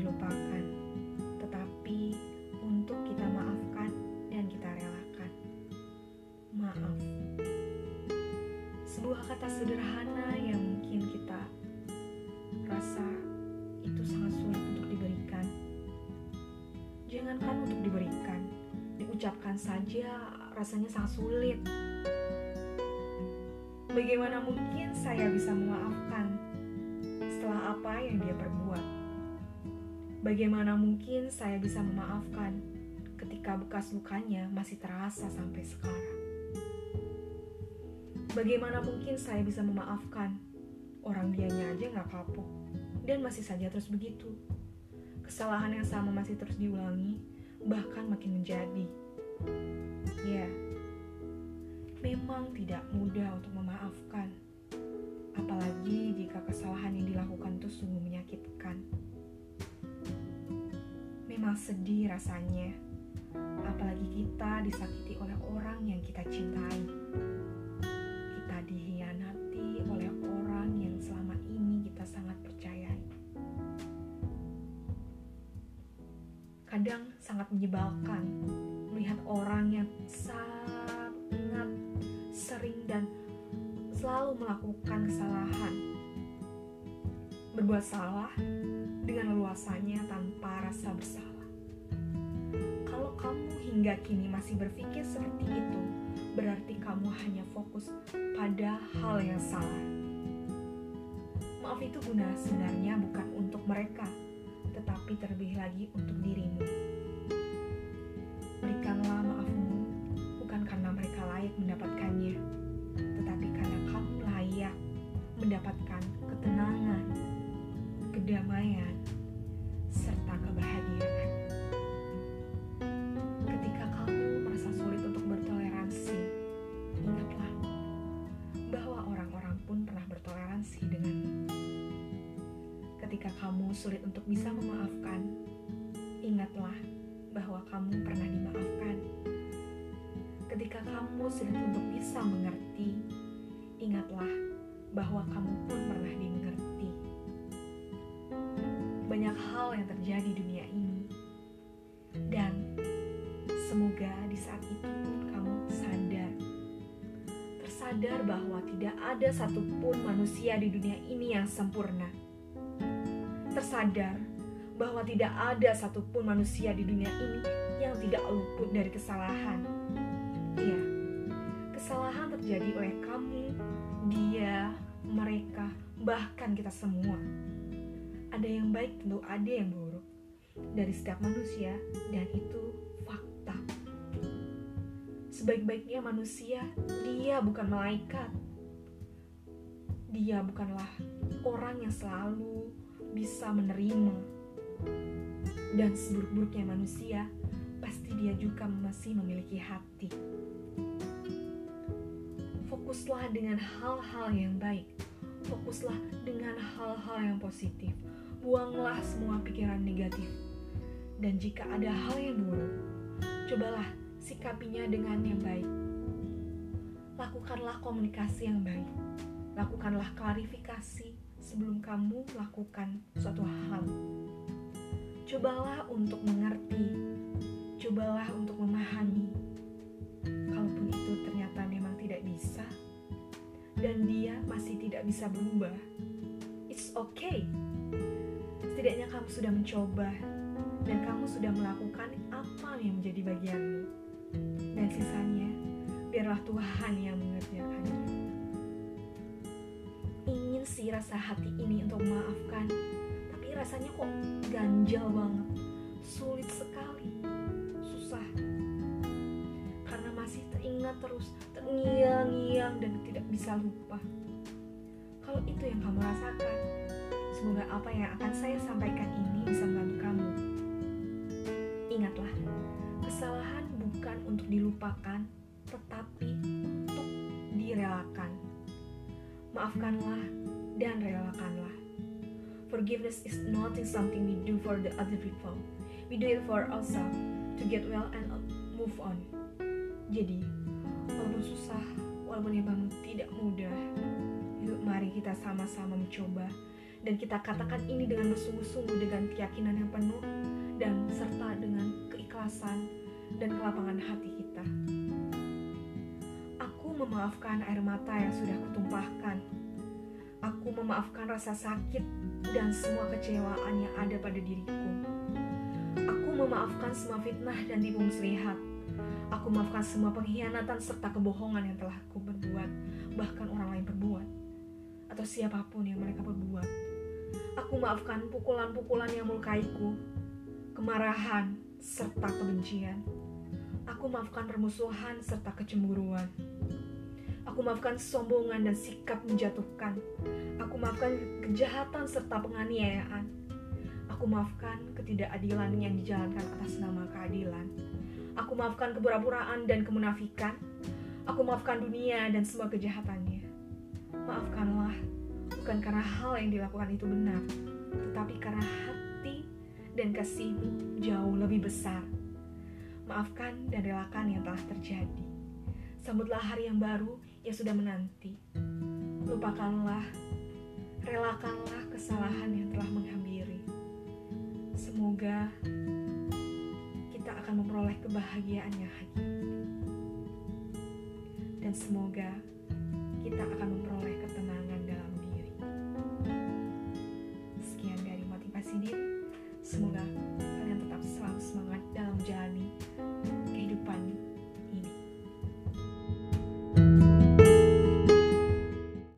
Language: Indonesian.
dilupakan, tetapi untuk kita maafkan dan kita relakan. Maaf. Sebuah kata sederhana yang mungkin kita rasa itu sangat sulit untuk diberikan. Jangankan untuk diberikan, diucapkan saja rasanya sangat sulit. Bagaimana mungkin saya bisa memaafkan setelah apa yang dia perbuat? Bagaimana mungkin saya bisa memaafkan ketika bekas lukanya masih terasa sampai sekarang? Bagaimana mungkin saya bisa memaafkan orang dianya aja nggak kapok dan masih saja terus begitu? Kesalahan yang sama masih terus diulangi, bahkan makin menjadi. Ya, memang tidak mudah untuk memaafkan. Apalagi jika kesalahan yang dilakukan itu sungguh menyakitkan. Memang sedih rasanya, apalagi kita disakiti oleh orang yang kita cintai. Kita dihianati oleh orang yang selama ini kita sangat percayai. Kadang sangat menyebalkan melihat orang yang sangat sering dan selalu melakukan kesalahan. Berbuat salah dengan leluasanya tanpa rasa bersalah. Kalau kamu hingga kini masih berpikir seperti itu, berarti kamu hanya fokus pada hal yang salah. Maaf itu guna sebenarnya bukan untuk mereka, tetapi terlebih lagi untuk dirimu. Berikanlah maafmu bukan karena mereka layak mendapatkannya, tetapi karena kamu layak mendapatkan ketenangan, kedamaian, serta kebahagiaan. Ketika kamu merasa sulit untuk bertoleransi, ingatlah bahwa orang-orang pun pernah bertoleransi denganmu. Ketika kamu sulit untuk bisa memaafkan, ingatlah bahwa kamu pernah dimaafkan. Ketika kamu sulit untuk bisa mengerti, ingatlah bahwa kamu pun pernah dimengerti. Banyak hal yang terjadi di dunia ini, dan semoga di saat itu kamu sadar, tersadar bahwa tidak ada satupun manusia di dunia ini yang sempurna. Tersadar bahwa tidak ada satupun manusia di dunia ini yang tidak luput dari kesalahan. Iya, kesalahan terjadi oleh kamu, dia, mereka, bahkan kita semua. Ada yang baik, tentu ada yang buruk dari setiap manusia, dan itu fakta. Sebaik-baiknya manusia, dia bukan malaikat. Dia bukanlah orang yang selalu bisa menerima dan seburuk-buruknya manusia, pasti dia juga masih memiliki hati. Fokuslah dengan hal-hal yang baik. Fokuslah dengan hal-hal yang positif. Buanglah semua pikiran negatif. Dan jika ada hal yang buruk, cobalah sikapinya dengan yang baik. Lakukanlah komunikasi yang baik. Lakukanlah klarifikasi sebelum kamu melakukan suatu hal. Cobalah untuk mengerti, cobalah untuk memahami. Kalaupun itu ternyata memang tidak bisa, dan dia masih tidak bisa berubah, it's okay. Setidaknya kamu sudah mencoba, dan kamu sudah melakukan apa yang menjadi bagianmu. Dan sisanya, biarlah Tuhan yang mengerjakannya. Ingin sih rasa hati ini untuk memaafkan, tapi rasanya kok ganjal banget, sulit sekali, terus, terngiang-ngiang dan tidak bisa lupa. Kalau itu yang kamu rasakan, semoga apa yang akan saya sampaikan ini bisa membantu kamu. Ingatlah, kesalahan bukan untuk dilupakan, tetapi untuk direlakan. Maafkanlah dan relakanlah. Forgiveness is not something we do for the other people. We do it for ourselves to get well and move on. Jadi, walaupun susah, walaupun memang tidak mudah, yuk mari kita sama-sama mencoba dan kita katakan ini dengan bersungguh-sungguh dengan keyakinan yang penuh dan serta dengan keikhlasan dan kelapangan hati kita. Aku memaafkan air mata yang sudah kutumpahkan. Aku memaafkan rasa sakit dan semua kecewaan yang ada pada diriku. Aku memaafkan semua fitnah dan tipu muslihat. Aku maafkan semua pengkhianatan serta kebohongan yang telah aku berbuat, bahkan orang lain berbuat, atau siapa pun yang mereka berbuat. Aku maafkan pukulan-pukulan yang melukaiku, kemarahan, serta kebencian. Aku maafkan permusuhan serta kecemburuan. Aku maafkan kesombongan dan sikap menjatuhkan. Aku maafkan kejahatan serta penganiayaan. Aku maafkan ketidakadilan yang dijalankan atas nama keadilan. Maafkan kepura-puraan dan kemunafikan. Aku maafkan dunia dan semua kejahatannya. Maafkanlah bukan karena hal yang dilakukan itu benar, tetapi karena hati dan kasihmu jauh lebih besar. Maafkan dan relakan yang telah terjadi. Sambutlah hari yang baru yang sudah menanti. Lupakanlah, relakanlah kesalahan yang telah menghampiri. Semoga memperoleh kebahagiaan yang hakiki. Dan semoga kita akan memperoleh ketenangan dalam diri. Sekian dari motivasi diri.